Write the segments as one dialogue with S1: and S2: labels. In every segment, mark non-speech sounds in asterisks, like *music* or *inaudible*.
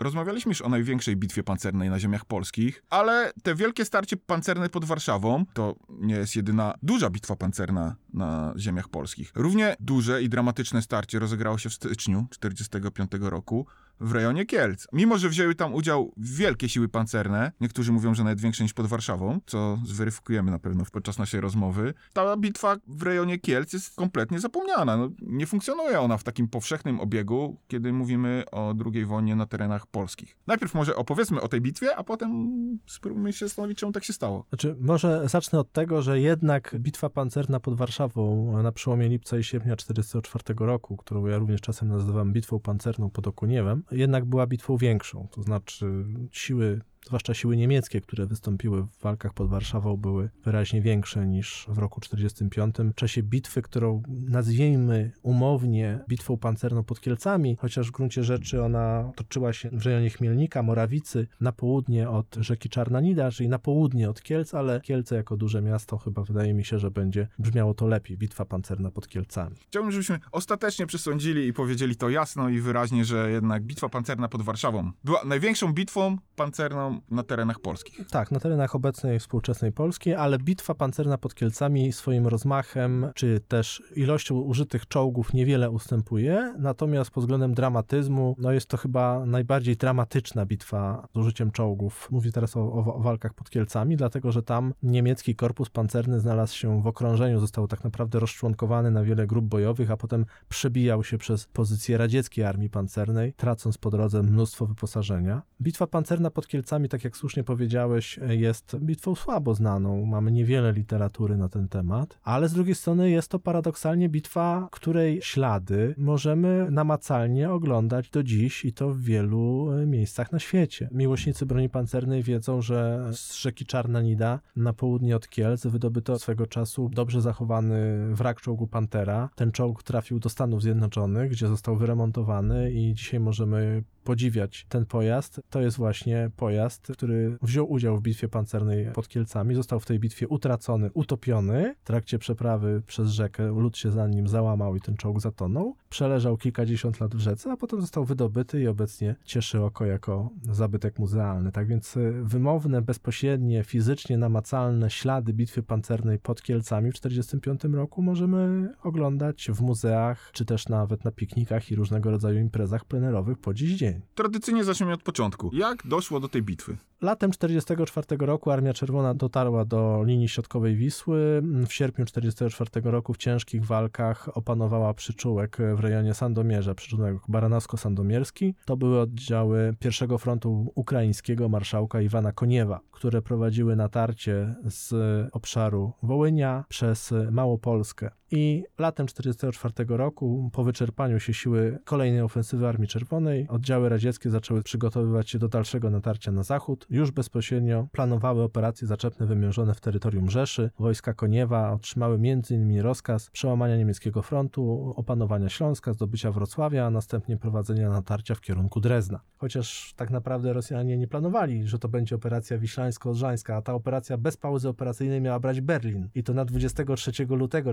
S1: rozmawialiśmy już o największej bitwie pancernej na ziemiach polskich, ale te wielkie starcie pancerne pod Warszawą to nie jest jedyna duża bitwa pancerna na ziemiach polskich. Równie duże i dramatyczne starcie rozegrało się w styczniu 1945 roku w rejonie Kielc. Mimo, że wzięły tam udział wielkie siły pancerne, niektórzy mówią, że nawet większe niż pod Warszawą, co zweryfikujemy na pewno podczas naszej rozmowy, ta bitwa w rejonie Kielc jest kompletnie zapomniana. No, nie funkcjonuje ona w takim powszechnym obiegu, kiedy mówimy o II wojnie na terenach polskich. Najpierw może opowiedzmy o tej bitwie, a potem spróbujmy się zastanowić, czemu tak się stało.
S2: Znaczy, może zacznę od tego, że jednak bitwa pancerna pod Warszawą na przełomie lipca i sierpnia 1944 roku, którą ja również czasem nazywam bitwą pancerną pod Okuniewem, jednak była bitwą większą. To znaczy siły zwłaszcza siły niemieckie, które wystąpiły w walkach pod Warszawą, były wyraźnie większe niż w roku 1945. W czasie bitwy, którą nazwijmy umownie bitwą pancerną pod Kielcami, chociaż w gruncie rzeczy ona toczyła się w rejonie Chmielnika, Morawicy, na południe od rzeki Czarna Nida, czyli na południe od Kielc, ale Kielce jako duże miasto chyba wydaje mi się, że będzie brzmiało to lepiej, bitwa pancerna pod Kielcami.
S1: Chciałbym, żebyśmy ostatecznie przesądzili i powiedzieli to jasno i wyraźnie, że jednak bitwa pancerna pod Warszawą była największą bitwą pancerną na terenach polskich.
S2: Tak, na terenach obecnej współczesnej Polski, ale bitwa pancerna pod Kielcami swoim rozmachem, czy też ilością użytych czołgów niewiele ustępuje, natomiast pod względem dramatyzmu, no jest to chyba najbardziej dramatyczna bitwa z użyciem czołgów. Mówię teraz o, o, o walkach pod Kielcami, dlatego że tam niemiecki korpus pancerny znalazł się w okrążeniu, został tak naprawdę rozczłonkowany na wiele grup bojowych, a potem przebijał się przez pozycje radzieckiej armii pancernej, tracąc po drodze mnóstwo wyposażenia. Bitwa pancerna pod Kielcami, tak jak słusznie powiedziałeś, jest bitwą słabo znaną. Mamy niewiele literatury na ten temat, ale z drugiej strony jest to paradoksalnie bitwa, której ślady możemy namacalnie oglądać do dziś i to w wielu e, miejscach na świecie. Miłośnicy broni pancernej wiedzą, że z rzeki Czarna Nida na południe od Kielc wydobyto swego czasu dobrze zachowany wrak czołgu Pantera. Ten czołg trafił do Stanów Zjednoczonych, gdzie został wyremontowany i dzisiaj możemy podziwiać ten pojazd. To jest właśnie pojazd, który wziął udział w bitwie pancernej pod Kielcami. Został w tej bitwie utracony, utopiony. W trakcie przeprawy przez rzekę lód się za nim załamał i ten czołg zatonął. Przeleżał kilkadziesiąt lat w rzece, a potem został wydobyty i obecnie cieszy oko jako zabytek muzealny. Tak więc wymowne, bezpośrednie, fizycznie namacalne ślady bitwy pancernej pod Kielcami w 1945 roku możemy oglądać w muzeach, czy też nawet na piknikach i różnego rodzaju imprezach plenerowych po dziś dzień.
S1: Tradycyjnie zaczniemy od początku. Jak doszło do tej bitwy?
S2: Latem 1944 roku Armia Czerwona dotarła do linii środkowej Wisły. W sierpniu 1944 roku w ciężkich walkach opanowała przyczółek w rejonie Sandomierza, przyczółek baranowsko-sandomierski. To były oddziały pierwszego frontu ukraińskiego marszałka Iwana Koniewa, które prowadziły natarcie z obszaru Wołynia przez Małopolskę. I latem 1944 roku, po wyczerpaniu się siły kolejnej ofensywy Armii Czerwonej, oddziały radzieckie zaczęły przygotowywać się do dalszego natarcia na zachód. Już bezpośrednio planowały operacje zaczepne wymierzone w terytorium Rzeszy. Wojska Koniewa otrzymały m.in. rozkaz przełamania niemieckiego frontu, opanowania Śląska, zdobycia Wrocławia, a następnie prowadzenia natarcia w kierunku Drezna. Chociaż tak naprawdę Rosjanie nie planowali, że to będzie operacja wiślańsko-odrzańska, a ta operacja bez pauzy operacyjnej miała brać Berlin. I to na 23 lutego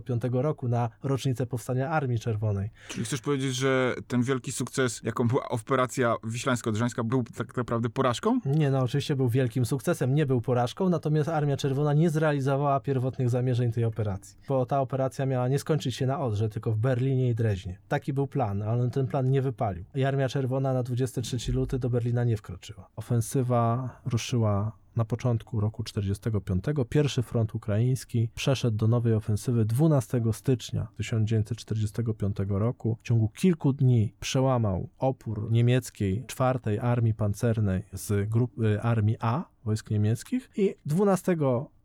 S2: 1945 roku, na rocznicę powstania Armii Czerwonej.
S1: Czyli chcesz powiedzieć, że ten wielki sukces, jaką była operacja wiślańsko-odrzańska, był tak naprawdę porażką?
S2: Nie, no oczywiście był wielkim sukcesem, nie był porażką, natomiast Armia Czerwona nie zrealizowała pierwotnych zamierzeń tej operacji. Bo ta operacja miała nie skończyć się na Odrze, tylko w Berlinie i Dreźnie. Taki był plan, ale ten plan nie wypalił. I Armia Czerwona na 23 luty do Berlina nie wkroczyła. Ofensywa ruszyła na początku roku 45. Pierwszy front ukraiński przeszedł do nowej ofensywy 12 stycznia 1945 roku. W ciągu kilku dni przełamał opór niemieckiej czwartej armii pancernej z grupy armii A wojsk niemieckich i 12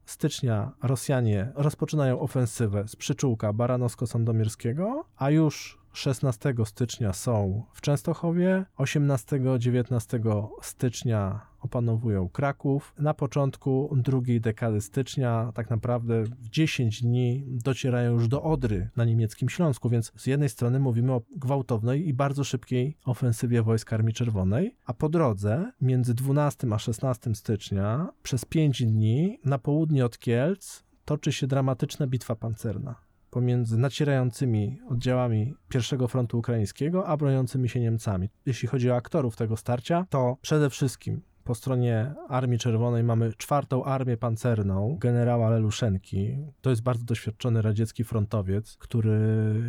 S2: stycznia Rosjanie rozpoczynają ofensywę z przyczółka Baranowsko-Sandomierskiego, a już 16 stycznia są w Częstochowie, 18-19 stycznia opanowują Kraków. Na początku drugiej dekady stycznia, tak naprawdę w 10 dni docierają już do Odry na niemieckim Śląsku, więc z jednej strony mówimy o gwałtownej i bardzo szybkiej ofensywie wojsk Armii Czerwonej, a po drodze między 12 a 16 stycznia przez 5 dni na południe od Kielc toczy się dramatyczna bitwa pancerna pomiędzy nacierającymi oddziałami pierwszego frontu ukraińskiego, a broniącymi się Niemcami. Jeśli chodzi o aktorów tego starcia, to przede wszystkim po stronie Armii Czerwonej mamy czwartą armię pancerną generała Leluszenki. To jest bardzo doświadczony radziecki frontowiec, który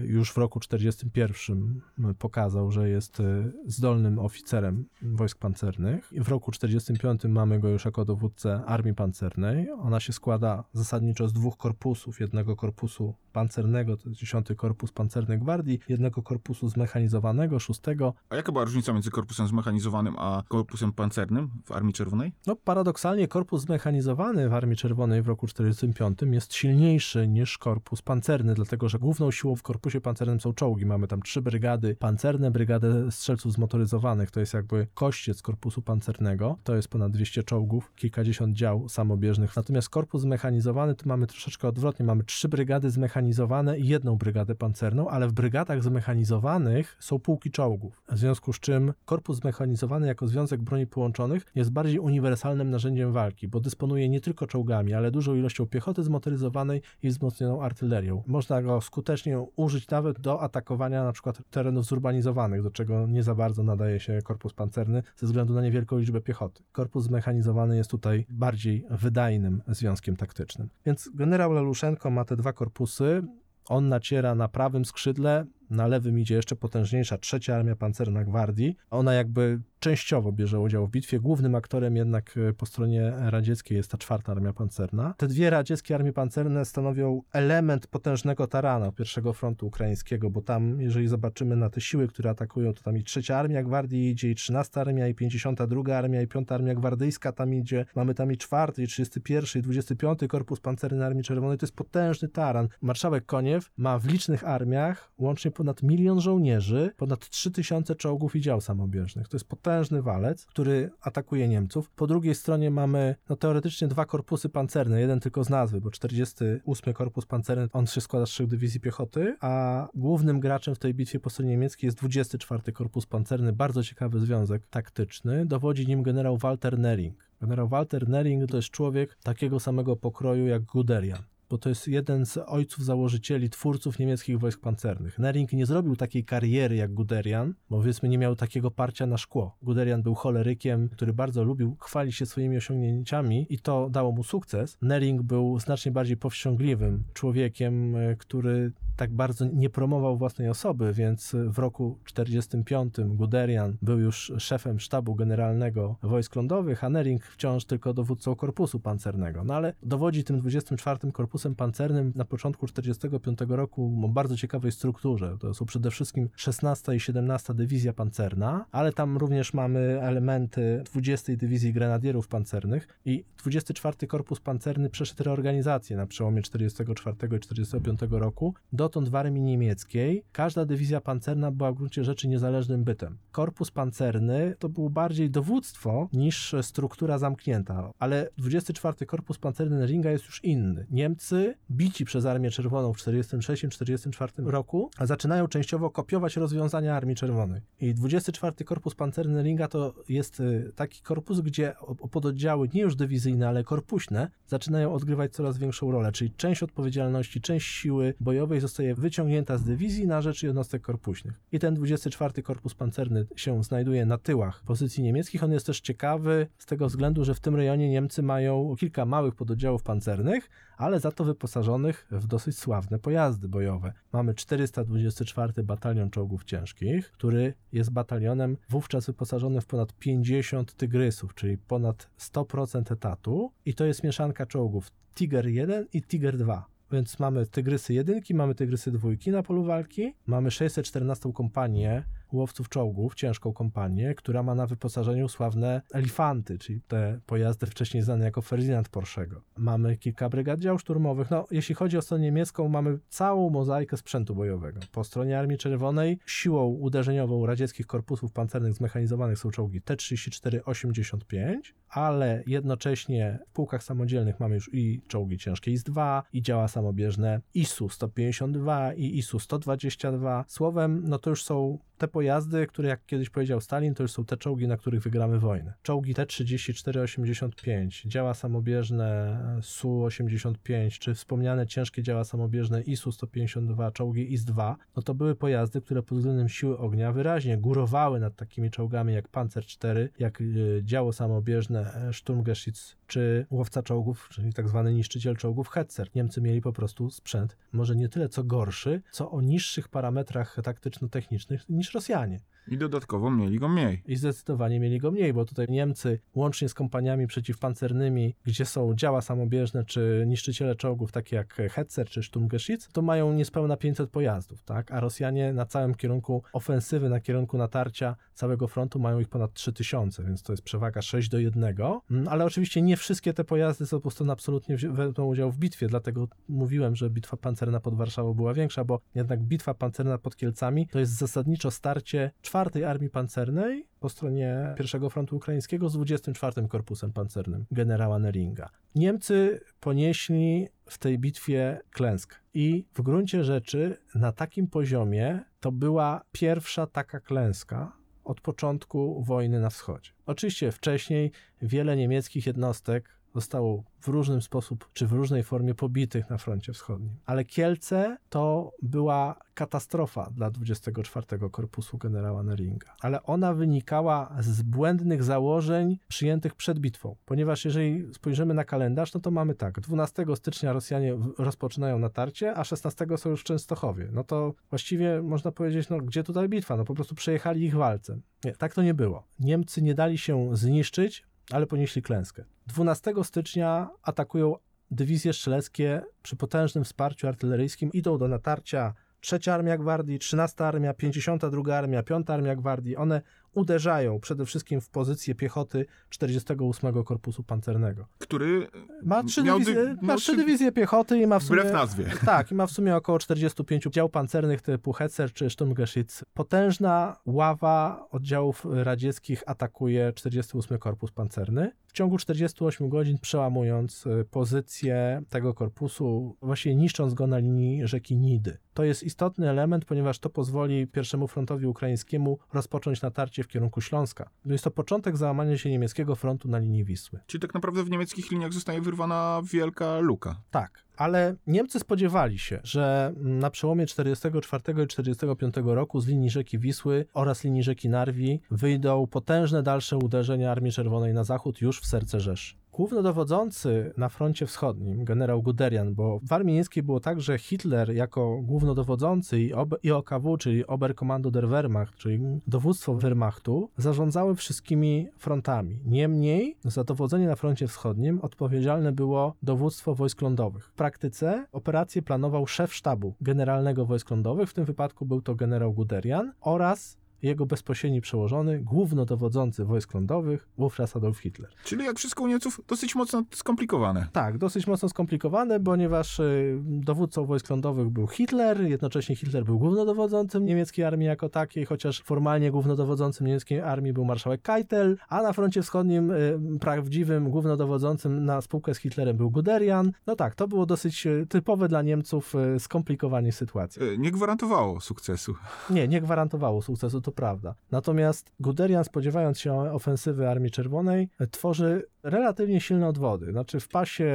S2: już w roku 1941 pokazał, że jest y, zdolnym oficerem wojsk pancernych. W roku 1945 mamy go już jako dowódcę armii pancernej. Ona się składa zasadniczo z dwóch korpusów. Jednego korpusu pancernego, to jest 10 Korpus Pancerny Gwardii, jednego korpusu zmechanizowanego, szóstego.
S1: A jaka była różnica między korpusem zmechanizowanym a korpusem pancernym w Armii Czerwonej?
S2: No paradoksalnie korpus zmechanizowany w Armii Czerwonej w roku 1945 jest silniejszy niż korpus pancerny, dlatego że główną siłą w korpusie pancernym są czołgi. Mamy tam trzy brygady pancerne, brygadę strzelców zmotoryzowanych, to jest jakby kościec korpusu pancernego, to jest ponad 200 czołgów, kilkadziesiąt dział samobieżnych. Natomiast korpus zmechanizowany to mamy troszeczkę odwrotnie, mamy trzy brygady zmechanizowane i jedną brygadę pancerną, ale w brygadach zmechanizowanych są pułki czołgów. W związku z czym korpus zmechanizowany jako Związek Broni Połączonych jest bardziej uniwersalnym narzędziem walki, bo dysponuje nie tylko czołgami, ale dużą ilością piechoty zmotoryzowanej i wzmocnioną artylerią. Można go skutecznie użyć nawet do atakowania na przykład terenów zurbanizowanych, do czego nie za bardzo nadaje się korpus pancerny ze względu na niewielką liczbę piechoty. Korpus zmechanizowany jest tutaj bardziej wydajnym związkiem taktycznym. Więc generał Leluszenko ma te dwa korpusy, on naciera na prawym skrzydle, na lewym idzie jeszcze potężniejsza trzecia armia pancerna gwardii. Ona jakby częściowo bierze udział w bitwie. Głównym aktorem jednak e, po stronie radzieckiej jest ta czwarta armia pancerna. Te dwie radzieckie armie pancerne stanowią element potężnego tarana pierwszego frontu ukraińskiego, bo tam, jeżeli zobaczymy na te siły, które atakują, to tam i trzecia armia gwardii idzie, i 13 armia, i 52 armia, i piąta armia gwardyjska tam idzie. Mamy tam i czwarty, i 31, i 25 korpus pancerny Armii Czerwonej. To jest potężny taran. Marszałek Koniew ma w licznych armiach łącznie ponad milion żołnierzy, ponad 3000 czołgów i dział samobieżnych. To jest potężny walec, który atakuje Niemców. Po drugiej stronie mamy no, teoretycznie dwa korpusy pancerne, jeden tylko z nazwy, bo 48 Korpus Pancerny, on się składa z trzech dywizji piechoty, a głównym graczem w tej bitwie po stronie niemieckiej jest 24 Korpus Pancerny, bardzo ciekawy związek taktyczny. Dowodzi nim generał Walter Nering. Generał Walter Nering to jest człowiek takiego samego pokroju jak Guderian bo to jest jeden z ojców założycieli, twórców niemieckich wojsk pancernych. Nering nie zrobił takiej kariery jak Guderian, bo powiedzmy nie miał takiego parcia na szkło. Guderian był cholerykiem, który bardzo lubił chwalić się swoimi osiągnięciami i to dało mu sukces. Nering był znacznie bardziej powściągliwym człowiekiem, e, który tak bardzo nie promował własnej osoby, więc w roku 45 Guderian był już szefem sztabu generalnego wojsk lądowych, a Nering wciąż tylko dowódcą korpusu pancernego. No ale dowodzi tym 24 korpusem pancernym na początku 45 roku o bardzo ciekawej strukturze. To są przede wszystkim 16 i 17 dywizja pancerna, ale tam również mamy elementy 20 dywizji grenadierów pancernych i 24 korpus pancerny przeszedł reorganizację na przełomie 44 i 45 roku. Dotąd w armii niemieckiej każda dywizja pancerna była w gruncie rzeczy niezależnym bytem. Korpus pancerny to było bardziej dowództwo niż struktura zamknięta, ale 24 korpus pancerny Neringa jest już inny. Niemcy, bici przez Armię Czerwoną w 46-44 roku, zaczynają częściowo kopiować rozwiązania Armii Czerwonej. I 24 korpus pancerny Neringa to jest y, taki korpus, gdzie pododdziały nie już dywizyjne, ale korpuśne zaczynają odgrywać coraz większą rolę, czyli część odpowiedzialności, część siły bojowej zostaje zostaje wyciągnięta z dywizji na rzecz jednostek korpuśnych. I ten 24 Korpus Pancerny się znajduje na tyłach pozycji niemieckich. On jest też ciekawy z tego względu, że w tym rejonie Niemcy mają kilka małych pododdziałów pancernych, ale za to wyposażonych w dosyć sławne pojazdy bojowe. Mamy 424 Batalion Czołgów Ciężkich, który jest batalionem wówczas wyposażonym w ponad 50 tygrysów, czyli ponad 100% etatu i to jest mieszanka czołgów Tiger 1 i Tiger 2. Więc mamy Tygrysy jedynki, mamy Tygrysy dwójki na polu walki, mamy 614 kompanię łowców czołgów, ciężką kompanię, która ma na wyposażeniu sławne Elifanty, czyli te pojazdy wcześniej znane jako Ferdynand Porszego. Mamy kilka brygad dział szturmowych. No, jeśli chodzi o stronę niemiecką, mamy całą mozaikę sprzętu bojowego. Po stronie Armii Czerwonej siłą uderzeniową radzieckich korpusów pancernych zmechanizowanych są czołgi T-34-85, ale jednocześnie w pułkach samodzielnych mamy już i czołgi ciężkie IS-2, i działa samobieżne ISU-152 i ISU-122. Słowem, no to już są te pojazdy, które jak kiedyś powiedział Stalin, to już są te czołgi, na których wygramy wojnę. Czołgi T-34-85, działa samobieżne Su-85, czy wspomniane ciężkie działa samobieżne ISU-152, czołgi IS-2, no to były pojazdy, które pod względem siły ognia wyraźnie górowały nad takimi czołgami jak Panzer IV, jak y, działo samobieżne e, Sturmgeschütz, czy łowca czołgów, czyli tak zwany niszczyciel czołgów Hetzer. Niemcy mieli po prostu sprzęt, może nie tyle co gorszy, co o niższych parametrach taktyczno-technicznych niż Rosjanie.
S1: I dodatkowo mieli go mniej.
S2: I zdecydowanie mieli go mniej, bo tutaj Niemcy, łącznie z kompaniami przeciwpancernymi, gdzie są działa samobieżne czy niszczyciele czołgów, takie jak Hetzer czy Sturmgeschütz, to mają niespełna 500 pojazdów, tak? A Rosjanie na całym kierunku ofensywy, na kierunku natarcia całego frontu mają ich ponad 3000, więc to jest przewaga 6 do 1. Mm, Ale oczywiście nie wszystkie te pojazdy po prostu absolutnie wezmą udział w bitwie, dlatego mówiłem, że bitwa pancerna pod Warszawą była większa, bo jednak bitwa pancerna pod Kielcami to jest zasadniczo starcie czwartej Armii Pancernej po stronie pierwszego frontu ukraińskiego z 24 Korpusem Pancernym generała Neringa. Niemcy ponieśli w tej bitwie klęskę i w gruncie rzeczy na takim poziomie to była pierwsza taka klęska od początku wojny na wschodzie. Oczywiście wcześniej wiele niemieckich jednostek zostało w różny sposób czy w różnej formie pobitych na froncie wschodnim. Ale Kielce to była katastrofa dla 24 Korpusu generała Neringa. Ale ona wynikała z błędnych założeń przyjętych przed bitwą. Ponieważ jeżeli spojrzymy na kalendarz, no to mamy tak, 12 stycznia Rosjanie rozpoczynają natarcie, a 16 są już w Częstochowie. No to właściwie można powiedzieć, no gdzie tutaj bitwa? No po prostu przejechali ich walcem. Nie, tak to nie było. Niemcy nie dali się zniszczyć, ale ponieśli klęskę. 12 stycznia atakują dywizje strzeleckie przy potężnym wsparciu artyleryjskim, idą do natarcia Trzecia Armia Gwardii, 13 Armia, 52 Armia, 5 Armia Gwardii. One uderzają przede wszystkim w pozycję piechoty 48 Korpusu Pancernego.
S1: Który
S2: Ma trzy, dywizje,
S1: dy-
S2: ma trzy
S1: trzy-
S2: dywizje piechoty i ma w sumie...
S1: wbrew nazwie. *laughs*
S2: Tak, i ma w sumie około 45 dział pancernych typu Hetzer czy Sturmgeschütz. Potężna ława oddziałów radzieckich atakuje 48 Korpus Pancerny. W ciągu 48 godzin przełamując y, pozycję tego korpusu, właściwie niszcząc go na linii rzeki Nidy. To jest istotny element, ponieważ to pozwoli pierwszemu frontowi ukraińskiemu rozpocząć natarcie w kierunku Śląska. Jest to początek załamania się niemieckiego frontu na linii Wisły.
S1: Czyli tak naprawdę w niemieckich liniach zostaje wyrwana wielka luka.
S2: Tak, ale Niemcy spodziewali się, że na przełomie 44 i 45 roku z linii rzeki Wisły oraz linii rzeki Narwi wyjdą potężne dalsze uderzenia Armii Czerwonej na zachód już w serce Rzeszy. Głównodowodzący na froncie wschodnim, generał Guderian, bo w armii niemieckiej było tak, że Hitler jako głównodowodzący i, OB, i OKW, czyli Oberkommando der Wehrmacht, czyli dowództwo Wehrmachtu, zarządzały wszystkimi frontami. Niemniej za dowodzenie na froncie wschodnim odpowiedzialne było dowództwo wojsk lądowych. W praktyce operację planował szef sztabu generalnego wojsk lądowych, w tym wypadku był to generał Guderian oraz jego bezpośredni przełożony, głównodowodzący wojsk lądowych, wówczas Adolf Hitler.
S1: Czyli jak wszystko u Niemców, dosyć mocno skomplikowane.
S2: Tak, dosyć mocno skomplikowane, ponieważ y, dowódcą wojsk lądowych był Hitler, jednocześnie Hitler był głównodowodzącym niemieckiej armii jako takiej, chociaż formalnie głównodowodzącym niemieckiej armii był marszałek Keitel, a na froncie wschodnim y, prawdziwym głównodowodzącym na spółkę z Hitlerem był Guderian. No tak, to było dosyć y, typowe dla Niemców y, skomplikowanie sytuacji.
S1: E, Nie gwarantowało sukcesu.
S2: Nie, nie gwarantowało sukcesu, to prawda. Natomiast Guderian, spodziewając się ofensywy Armii Czerwonej, tworzy relatywnie silne odwody. Znaczy w pasie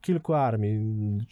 S2: kilku armii,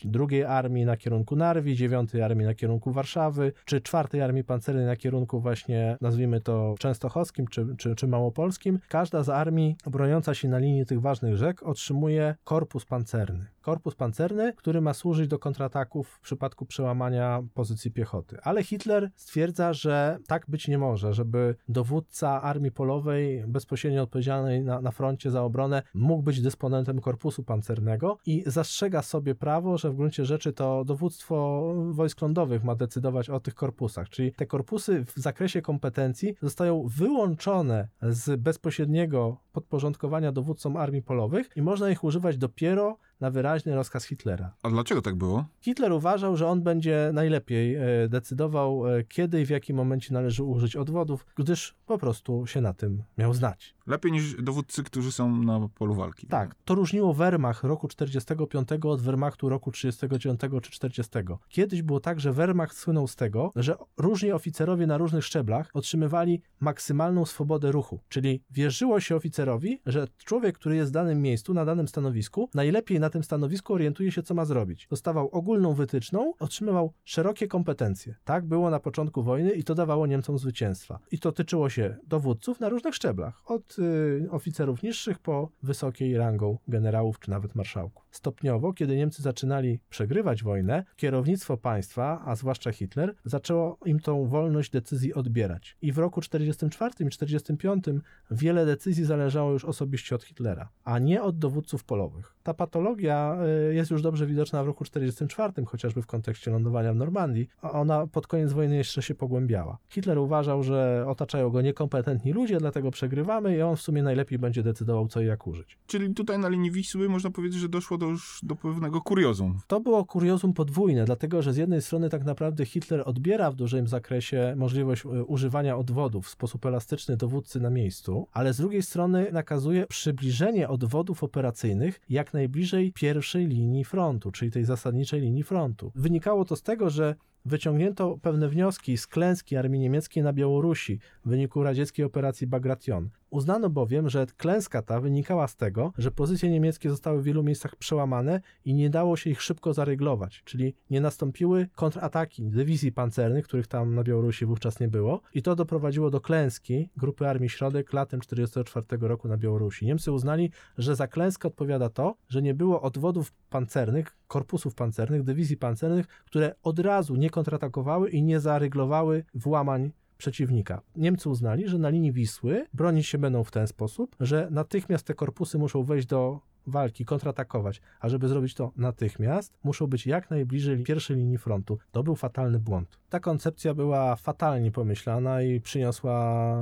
S2: drugiej armii na kierunku Narwi, dziewiątej armii na kierunku Warszawy, czy czwartej armii pancernej na kierunku właśnie, nazwijmy to częstochowskim czy, czy, czy małopolskim, każda z armii broniąca się na linii tych ważnych rzek otrzymuje korpus pancerny. Korpus pancerny, który ma służyć do kontrataków w przypadku przełamania pozycji piechoty. Ale Hitler stwierdza, że tak być nie może, żeby dowódca armii polowej bezpośrednio odpowiedzialnej na, na froncie za obronę mógł być dysponentem korpusu pancernego i zastrzega sobie prawo, że w gruncie rzeczy to dowództwo wojsk lądowych ma decydować o tych korpusach. Czyli te korpusy w zakresie kompetencji zostają wyłączone z bezpośredniego podporządkowania dowódcom armii polowych i można ich używać dopiero na wyraźny rozkaz Hitlera.
S1: A dlaczego tak było?
S2: Hitler uważał, że on będzie najlepiej e, decydował, e, kiedy i w jakim momencie należy użyć odwodów, gdyż po prostu się na tym miał znać.
S1: Lepiej niż dowódcy, którzy są na polu walki.
S2: Tak, to różniło Wehrmacht roku 45 od Wehrmachtu roku 39 czy 40. Kiedyś było tak, że Wehrmacht słynął z tego, że różni oficerowie na różnych szczeblach otrzymywali maksymalną swobodę ruchu, czyli wierzyło się oficerowi, że człowiek, który jest w danym miejscu, na danym stanowisku, najlepiej na tym stanowisku orientuje się, co ma zrobić. Dostawał ogólną wytyczną, otrzymywał szerokie kompetencje. Tak było na początku wojny i to dawało Niemcom zwycięstwa. I to tyczyło się dowódców na różnych szczeblach, od y, oficerów niższych po wysokiej rangą generałów czy nawet marszałków. Stopniowo, kiedy Niemcy zaczynali przegrywać wojnę, kierownictwo państwa, a zwłaszcza Hitler, zaczęło im tą wolność decyzji odbierać. I w roku 44 i 45 wiele decyzji zależało już osobiście od Hitlera, a nie od dowódców polowych. Ta patologia y, jest już dobrze widoczna w roku 44, chociażby w kontekście lądowania w Normandii, a ona pod koniec wojny jeszcze się pogłębiała. Hitler uważał, że otaczają go niekompetentni ludzie, dlatego przegrywamy i on w sumie najlepiej będzie decydował, co i jak użyć.
S1: Czyli tutaj na linii Wisły można powiedzieć, że doszło do już do pewnego kuriozum.
S2: To było kuriozum podwójne, dlatego że z jednej strony tak naprawdę Hitler odbiera w dużym zakresie możliwość e, używania odwodów w sposób elastyczny dowódcy na miejscu, ale z drugiej strony nakazuje przybliżenie odwodów operacyjnych jak najbliżej pierwszej linii frontu, czyli tej zasadniczej linii frontu. Wynikało to z tego, że wyciągnięto pewne wnioski z klęski armii niemieckiej na Białorusi w wyniku radzieckiej operacji Bagration. Uznano bowiem, że klęska ta wynikała z tego, że pozycje niemieckie zostały w wielu miejscach przełamane i nie dało się ich szybko zaryglować, czyli nie nastąpiły kontrataki dywizji pancernych, których tam na Białorusi wówczas nie było i to doprowadziło do klęski grupy Armii Środek latem 1944 roku na Białorusi. Niemcy uznali, że za klęskę odpowiada to, że nie było odwodów pancernych, korpusów pancernych, dywizji pancernych, które od razu nie kontratakowały i nie zaryglowały włamań przeciwnika. Niemcy uznali, że na linii Wisły bronić się będą w ten sposób, że natychmiast te korpusy muszą wejść do walki, kontratakować, a żeby zrobić to natychmiast, muszą być jak najbliżej pierwszej linii frontu. To był fatalny błąd. Ta koncepcja była fatalnie pomyślana i przyniosła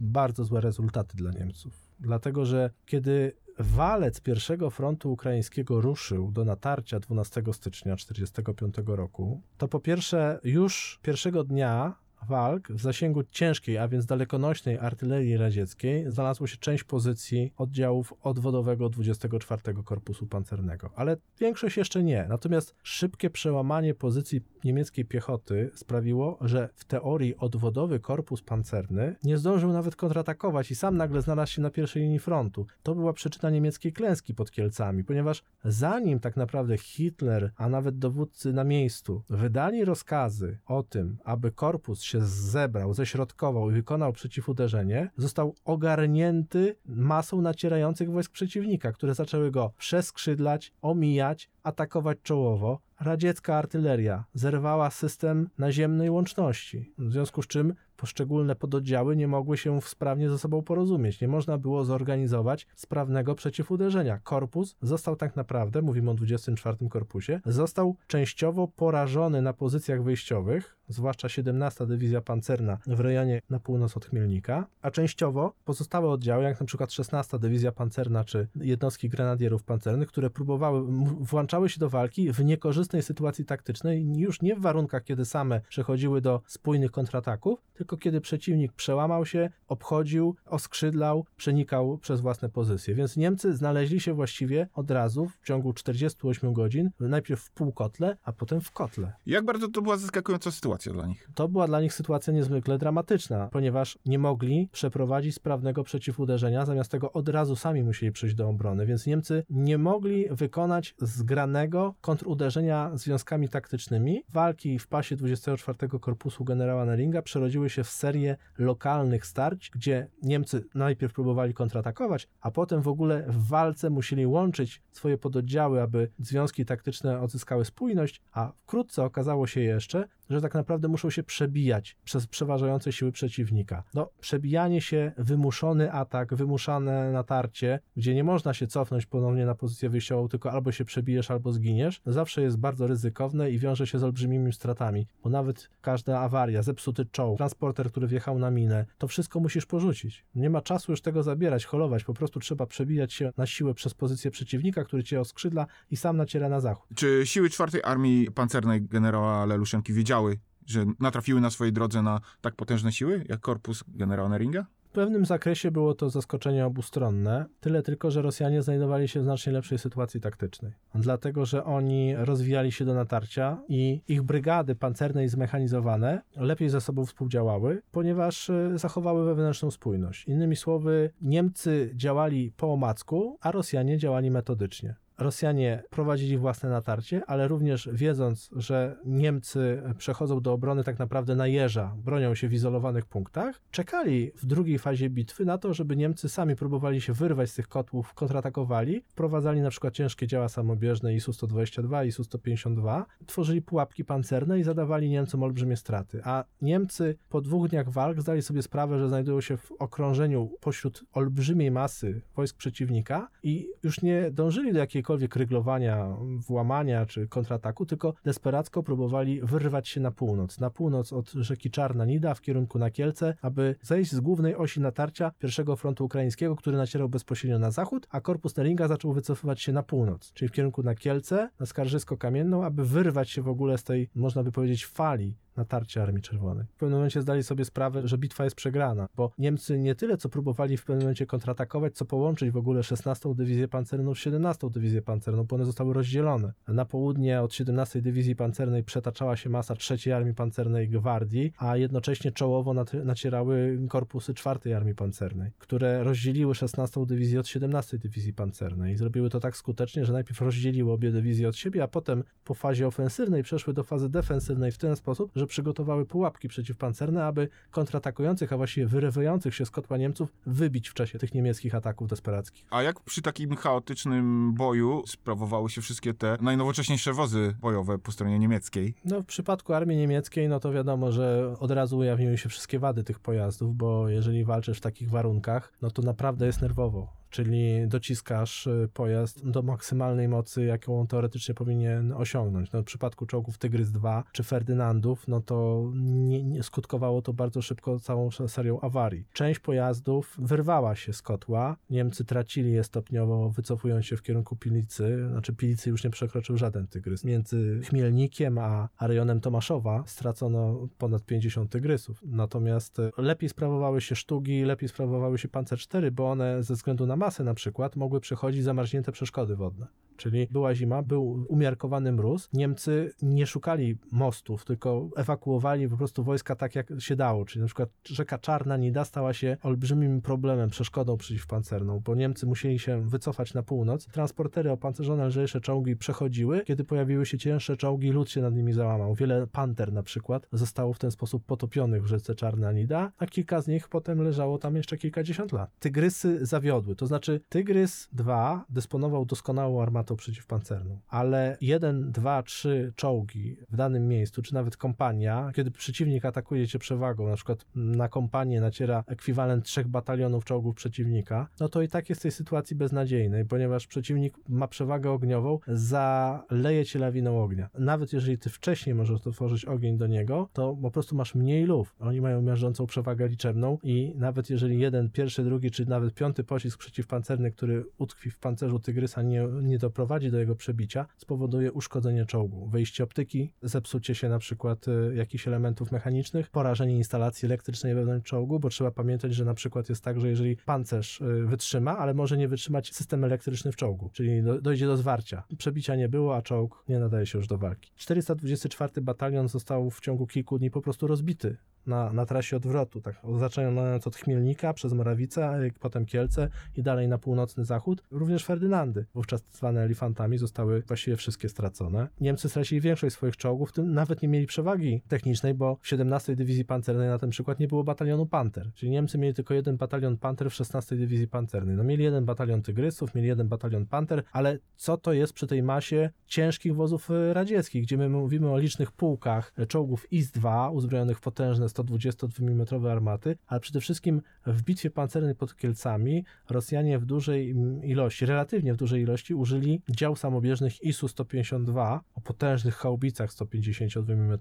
S2: bardzo złe rezultaty dla Niemców. Dlatego, że kiedy walec pierwszego frontu ukraińskiego ruszył do natarcia 12 stycznia 1945 roku, to po pierwsze już pierwszego dnia walk w zasięgu ciężkiej, a więc dalekonośnej artylerii radzieckiej znalazło się część pozycji oddziałów odwodowego 24 Korpusu Pancernego, ale większość jeszcze nie. Natomiast szybkie przełamanie pozycji niemieckiej piechoty sprawiło, że w teorii odwodowy korpus pancerny nie zdążył nawet kontratakować i sam nagle znalazł się na pierwszej linii frontu. To była przyczyna niemieckiej klęski pod Kielcami, ponieważ zanim tak naprawdę Hitler, a nawet dowódcy na miejscu wydali rozkazy o tym, aby korpus się zebrał, ześrodkował i wykonał przeciwuderzenie, został ogarnięty masą nacierających wojsk przeciwnika, które zaczęły go przeskrzydlać, omijać, atakować czołowo. Radziecka artyleria zerwała system naziemnej łączności, w związku z czym poszczególne pododdziały nie mogły się sprawnie ze sobą porozumieć. Nie można było zorganizować sprawnego przeciwuderzenia. Korpus został tak naprawdę, mówimy o 24 korpusie, został częściowo porażony na pozycjach wyjściowych, zwłaszcza 17 Dywizja Pancerna w rejonie na północ od Chmielnika, a częściowo pozostałe oddziały, jak przykład 16 Dywizja Pancerna czy jednostki grenadierów pancernych, które próbowały, włączały się do walki w niekorzystnej sytuacji taktycznej, już nie w warunkach, kiedy same przechodziły do spójnych kontrataków, tylko tylko kiedy przeciwnik przełamał się, obchodził, oskrzydlał, przenikał przez własne pozycje. Więc Niemcy znaleźli się właściwie od razu w ciągu 48 godzin, najpierw w półkotle, a potem w kotle.
S1: Jak bardzo to była zaskakująca sytuacja dla nich?
S2: To była dla nich sytuacja niezwykle dramatyczna, ponieważ nie mogli przeprowadzić sprawnego przeciwuderzenia, zamiast tego od razu sami musieli przejść do obrony, więc Niemcy nie mogli wykonać zgranego kontruderzenia związkami taktycznymi. Walki w pasie 24 Korpusu generała Neringa przerodziły się w serię lokalnych starć, gdzie Niemcy najpierw próbowali kontratakować, a potem w ogóle w walce musieli łączyć swoje pododdziały, aby związki taktyczne odzyskały spójność, a wkrótce okazało się jeszcze, że tak naprawdę muszą się przebijać przez przeważające siły przeciwnika. No, przebijanie się, wymuszony atak, wymuszane natarcie, gdzie nie można się cofnąć ponownie na pozycję wyjściową, tylko albo się przebijesz, albo zginiesz, zawsze jest bardzo ryzykowne i wiąże się z olbrzymimi stratami, bo nawet każda awaria, zepsuty czołg, transporter, który wjechał na minę, to wszystko musisz porzucić. Nie ma czasu już tego zabierać, holować, po prostu trzeba przebijać się na siłę przez pozycję przeciwnika, który cię oskrzydla i sam naciera na zachód.
S1: Czy siły czwartej Armii Pancernej generała Leluszenki wiedziały, że natrafiły na swojej drodze na tak potężne siły, jak korpus generała Neringa?
S2: W pewnym zakresie było to zaskoczenie obustronne, tyle tylko, że Rosjanie znajdowali się w znacznie lepszej sytuacji taktycznej. Dlatego, że oni rozwijali się do natarcia i ich brygady pancerne i zmechanizowane lepiej ze sobą współdziałały, ponieważ e, zachowały wewnętrzną spójność. Innymi słowy, Niemcy działali po omacku, a Rosjanie działali metodycznie. Rosjanie prowadzili własne natarcie, ale również wiedząc, że Niemcy przechodzą do obrony tak naprawdę na jeża, bronią się w izolowanych punktach, czekali w drugiej fazie bitwy na to, żeby Niemcy sami próbowali się wyrwać z tych kotłów, kontratakowali, wprowadzali na przykład ciężkie działa samobieżne ISU-122, ISU-152, tworzyli pułapki pancerne i zadawali Niemcom olbrzymie straty. A Niemcy po dwóch dniach walk zdali sobie sprawę, że znajdują się w okrążeniu pośród olbrzymiej masy wojsk przeciwnika i już nie dążyli do jakiegokolwiek ryglowania, włamania czy kontrataku, tylko desperacko próbowali wyrwać się na północ. Na północ od rzeki Czarna Nida w kierunku na Kielce, aby zejść z głównej osi natarcia pierwszego frontu ukraińskiego, który nacierał bezpośrednio na zachód, a korpus Neringa zaczął wycofywać się na północ, czyli w kierunku na Kielce, na Skarżysko-Kamienną, aby wyrwać się w ogóle z tej, można by powiedzieć, fali natarcia Armii Czerwonej. W pewnym momencie zdali sobie sprawę, że bitwa jest przegrana, bo Niemcy nie tyle co próbowali w pewnym momencie kontratakować, co połączyć w ogóle 16 Dywizję Pancerną z 17 Dywizję Pancerną, bo one zostały rozdzielone. Na południe od 17 Dywizji Pancernej przetaczała się masa 3 Armii Pancernej Gwardii, a jednocześnie czołowo nacierały korpusy 4 Armii Pancernej, które rozdzieliły 16 Dywizję od 17 Dywizji Pancernej i zrobiły to tak skutecznie, że najpierw rozdzieliły obie dywizje od siebie, a potem po fazie ofensywnej przeszły do fazy defensywnej w ten sposób, że przygotowały pułapki przeciwpancerne, aby kontratakujących, a właściwie wyrywających się z kotła Niemców wybić w czasie tych niemieckich ataków desperackich.
S1: A jak przy takim chaotycznym boju sprawowały się wszystkie te najnowocześniejsze wozy bojowe po stronie niemieckiej?
S2: No w przypadku armii niemieckiej, no to wiadomo, że od razu ujawniły się wszystkie wady tych pojazdów, bo jeżeli walczysz w takich warunkach, no to naprawdę jest nerwowo czyli dociskasz pojazd do maksymalnej mocy, jaką on teoretycznie powinien osiągnąć. No, w przypadku czołgów Tygrys 2 czy Ferdynandów, no to nie, nie skutkowało to bardzo szybko całą serią awarii. Część pojazdów wyrwała się z kotła, Niemcy tracili je stopniowo, wycofując się w kierunku Pilicy, znaczy Pilicy już nie przekroczył żaden Tygrys. Między Chmielnikiem a, a rejonem Tomaszowa stracono ponad 50 Tygrysów. Natomiast lepiej sprawowały się sztugi, lepiej sprawowały się Panzer 4, bo one ze względu na masy na przykład mogły przechodzić zamarznięte przeszkody wodne. Czyli była zima, był umiarkowany mróz. Niemcy nie szukali mostów, tylko ewakuowali po prostu wojska tak, jak się dało. Czyli na przykład rzeka Czarna Nida stała się olbrzymim problemem, przeszkodą przeciwpancerną, bo Niemcy musieli się wycofać na północ. Transportery opancerzone, lżejsze czołgi przechodziły. Kiedy pojawiły się cięższe czołgi, lód się nad nimi załamał. Wiele panter na przykład zostało w ten sposób potopionych w rzece Czarna Nida, a kilka z nich potem leżało tam jeszcze kilkadziesiąt lat. Tygrysy zawiodły, to znaczy Tygrys 2 dysponował doskonałą armatą przeciwpancerną, ale jeden, dwa, trzy czołgi w danym miejscu, czy nawet kompania, kiedy przeciwnik atakuje cię przewagą, na przykład na kompanię naciera ekwiwalent trzech batalionów czołgów przeciwnika, no to i tak jest w tej sytuacji beznadziejnej, ponieważ przeciwnik ma przewagę ogniową, zaleje cię lawiną ognia. Nawet jeżeli ty wcześniej możesz otworzyć ogień do niego, to po prostu masz mniej luf. Oni mają miażdżącą przewagę liczebną i nawet jeżeli jeden, pierwszy, drugi, czy nawet piąty pocisk przeciwpancerny, który utkwi w pancerzu tygrysa, nie, nie doprowadzi do jego przebicia, spowoduje uszkodzenie czołgu, wyjście optyki, zepsucie się na przykład y, jakichś elementów mechanicznych, porażenie instalacji elektrycznej wewnątrz czołgu, bo trzeba pamiętać, że na przykład jest tak, że jeżeli pancerz y, wytrzyma, ale może nie wytrzymać system elektryczny w czołgu, czyli do, dojdzie do zwarcia. Przebicia nie było, a czołg nie nadaje się już do walki. 424 batalion został w ciągu kilku dni po prostu rozbity na, na trasie odwrotu, tak zaczynając od Chmielnika przez Morawice, potem Kielce i dalej na północny zachód. Również Ferdynandy, wówczas zwane elefantami, zostały właściwie wszystkie stracone. Niemcy stracili większość swoich czołgów, w tym nawet nie mieli przewagi technicznej, bo w 17 Dywizji Pancernej na ten przykład nie było batalionu Panter, czyli Niemcy mieli tylko jeden batalion Panter w 16 Dywizji Pancernej. No mieli jeden batalion Tygrysów, mieli jeden batalion Panter, ale co to jest przy tej masie ciężkich wozów e, radzieckich, gdzie my mówimy o licznych pułkach e, czołgów IS-2 uzbrojonych w potężne 122 mm armaty, ale przede wszystkim w bitwie pancernej pod Kielcami Rosjanie w dużej ilości, relatywnie w dużej ilości użyli dział samobieżnych ISU-152 o potężnych haubicach 152 mm,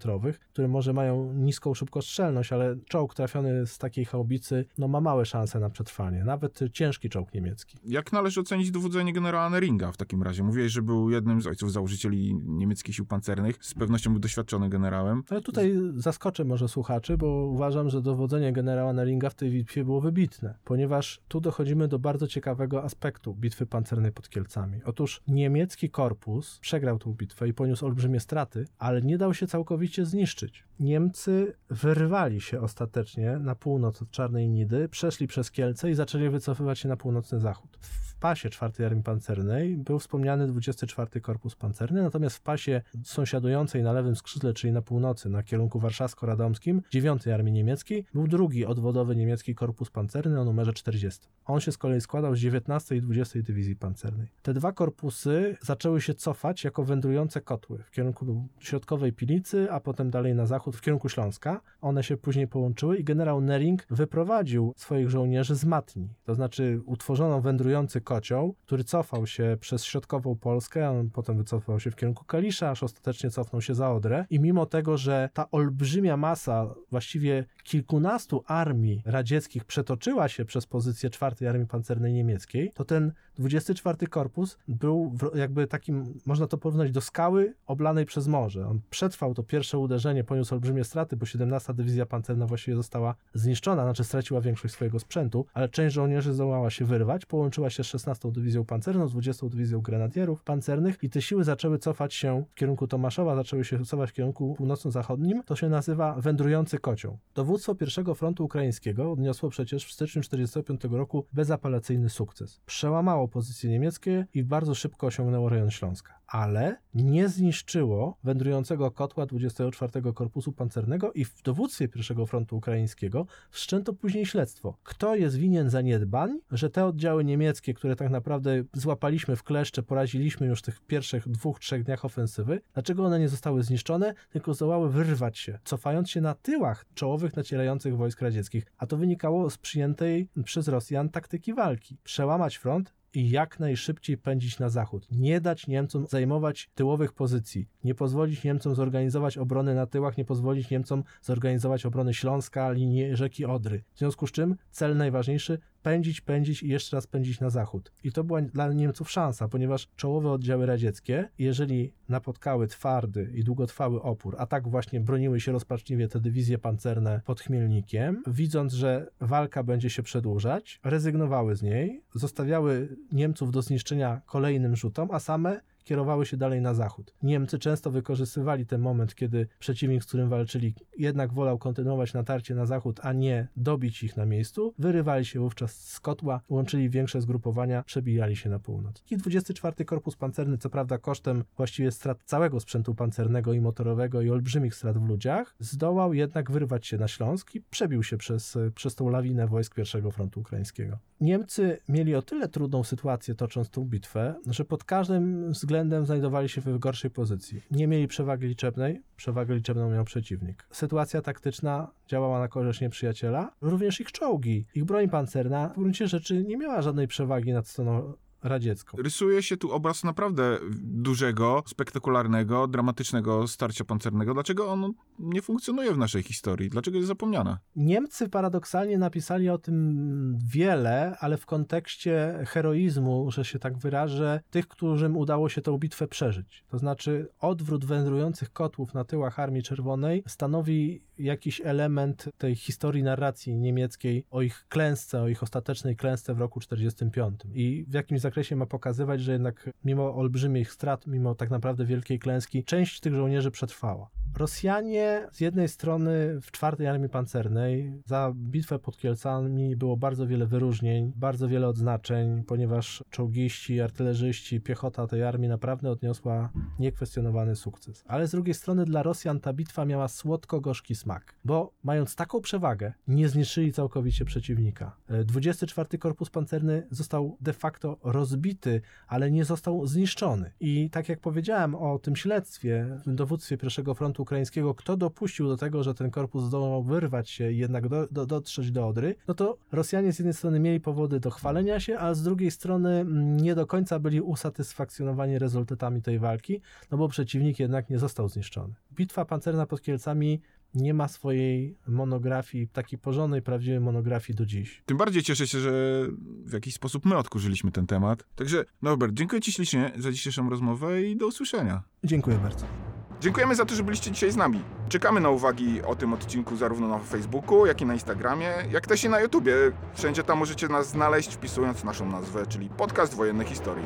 S2: które może mają niską szybkostrzelność, ale czołg trafiony z takiej haubicy no, ma małe szanse na przetrwanie, nawet ciężki czołg niemiecki.
S1: Jak należy ocenić dowodzenie generała Neringa w takim razie? Mówiłeś, że był jednym z ojców założycieli niemieckich sił pancernych, z pewnością był doświadczony generałem.
S2: Ale tutaj zaskoczę może słuchaczy, bo uważam, że dowodzenie generała Neringa w tej bitwie było wybitne, ponieważ tu dochodzimy do bardzo ciekawego aspektu bitwy pancernej pod Kielcami. Otóż niemiecki korpus przegrał tę bitwę i poniósł olbrzymie straty, ale nie dał się całkowicie zniszczyć. Niemcy wyrwali się ostatecznie na północ od Czarnej Nidy, przeszli przez Kielce i zaczęli wycofywać się na północny zachód. Pasie 4 Armii Pancernej był wspomniany 24 Korpus Pancerny, natomiast w pasie sąsiadującej na lewym skrzydle, czyli na północy, na kierunku warszawsko-radomskim, 9 Armii Niemieckiej, był drugi odwodowy niemiecki Korpus Pancerny o numerze 40. On się z kolei składał z 19 i 20 Dywizji Pancernej. Te dwa korpusy zaczęły się cofać jako wędrujące kotły w kierunku środkowej Pilicy, a potem dalej na zachód w kierunku Śląska. One się później połączyły i generał Nering wyprowadził swoich żołnierzy z Matni, to znaczy utworzono wędrujący kocioł, który cofał się przez środkową Polskę, a potem wycofał się w kierunku Kalisza, aż ostatecznie cofnął się za Odrę. I mimo tego, że ta olbrzymia masa, właściwie kilkunastu armii radzieckich przetoczyła się przez pozycję czwartej Armii Pancernej Niemieckiej, to ten 24 Korpus był jakby takim, można to porównać do skały oblanej przez morze. On przetrwał to pierwsze uderzenie, poniósł olbrzymie straty, bo 17 Dywizja Pancerna właściwie została zniszczona, znaczy straciła większość swojego sprzętu, ale część żołnierzy zdołała się wyrwać, połączyła się z 16 Dywizją Pancerną, z 20 Dywizją Grenadierów Pancernych i te siły zaczęły cofać się w kierunku Tomaszowa, zaczęły się cofać w kierunku północno-zachodnim. To się nazywa wędrujący kocioł. Dowództwo pierwszego frontu ukraińskiego odniosło przecież w styczniu 1945 roku bezapelacyjny sukces. Przełamało pozycje niemieckie i bardzo szybko osiągnęło rejon Śląska. Ale nie zniszczyło wędrującego kotła 24 Korpusu Pancernego i w dowództwie pierwszego frontu ukraińskiego wszczęto później śledztwo. Kto jest winien zaniedbań, że te oddziały niemieckie, które tak naprawdę złapaliśmy w kleszcze, poraziliśmy już w tych pierwszych dwóch, trzech dniach ofensywy, dlaczego one nie zostały zniszczone, tylko zdołały wyrwać się, cofając się na tyłach czołowych nacierających wojsk radzieckich, a to wynikało z przyjętej przez Rosjan taktyki walki. Przełamać front, i jak najszybciej pędzić na zachód. Nie dać Niemcom zajmować tyłowych pozycji. Nie pozwolić Niemcom zorganizować obrony na tyłach, nie pozwolić Niemcom zorganizować obrony Śląska, linii rzeki Odry. W związku z czym cel najważniejszy pędzić, pędzić i jeszcze raz pędzić na zachód. I to była dla Niemców szansa, ponieważ czołowe oddziały radzieckie, jeżeli napotkały twardy i długotrwały opór, a tak właśnie broniły się rozpaczliwie te dywizje pancerne pod Chmielnikiem, widząc, że walka będzie się przedłużać, rezygnowały z niej, zostawiały Niemców do zniszczenia kolejnym rzutom, a same kierowały się dalej na zachód. Niemcy często wykorzystywali ten moment, kiedy przeciwnik, z którym walczyli, jednak wolał kontynuować natarcie na zachód, a nie dobić ich na miejscu. Wyrywali się wówczas z kotła, łączyli większe zgrupowania, przebijali się na północ. I 24 Korpus Pancerny, co prawda kosztem właściwie strat całego sprzętu pancernego i motorowego i olbrzymich strat w ludziach, zdołał jednak wyrwać się na Śląsk i przebił się przez, przez tą lawinę wojsk pierwszego frontu ukraińskiego. Niemcy mieli o tyle trudną sytuację tocząc tą bitwę, że pod każdym względem znajdowali się w gorszej pozycji. Nie mieli przewagi liczebnej, przewagę liczebną miał przeciwnik. Sytuacja taktyczna działała na korzyść nieprzyjaciela, również ich czołgi, ich broń pancerna w gruncie rzeczy nie miała żadnej przewagi nad stroną radziecką.
S1: Rysuje się tu obraz naprawdę dużego, spektakularnego, dramatycznego starcia pancernego. Dlaczego ono nie funkcjonuje w naszej historii? Dlaczego jest zapomniane?
S2: Niemcy paradoksalnie napisali o tym wiele, ale w kontekście heroizmu, że się tak wyrażę, tych, którym udało się tę bitwę przeżyć. To znaczy odwrót wędrujących kotłów na tyłach Armii Czerwonej stanowi jakiś element tej historii narracji niemieckiej o ich klęsce, o ich ostatecznej klęsce w roku 45. I w jakimś zakresie ma pokazywać, że jednak mimo olbrzymich strat, mimo tak naprawdę wielkiej klęski, część tych żołnierzy przetrwała. Rosjanie z jednej strony w czwartej armii pancernej za bitwę pod Kielcami było bardzo wiele wyróżnień, bardzo wiele odznaczeń, ponieważ czołgiści, artylerzyści, piechota tej armii naprawdę odniosła niekwestionowany sukces. Ale z drugiej strony dla Rosjan ta bitwa miała słodko-gorzki smak, bo mając taką przewagę, nie zniszczyli całkowicie przeciwnika. E, 24 Korpus Pancerny został de facto rozbity, ale nie został zniszczony. I tak jak powiedziałem o tym śledztwie w dowództwie pierwszego frontu ukraińskiego, kto dopuścił do tego, że ten korpus zdołał wyrwać się i jednak do, do, dotrzeć do Odry, no to Rosjanie z jednej strony mieli powody do chwalenia się, a z drugiej strony mm, nie do końca byli usatysfakcjonowani rezultatami tej walki, no bo przeciwnik jednak nie został zniszczony. Bitwa pancerna pod Kielcami nie ma swojej monografii, takiej porządnej, prawdziwej monografii do dziś.
S1: Tym bardziej cieszę się, że w jakiś sposób my odkurzyliśmy ten temat. Także, Norbert, dziękuję Ci ślicznie za dzisiejszą rozmowę i do usłyszenia.
S2: Dziękuję bardzo.
S1: Dziękujemy za to, że byliście dzisiaj z nami. Czekamy na uwagi o tym odcinku zarówno na Facebooku, jak i na Instagramie, jak też i na YouTubie. Wszędzie tam możecie nas znaleźć, wpisując naszą nazwę, czyli Podcast Wojenne Historii.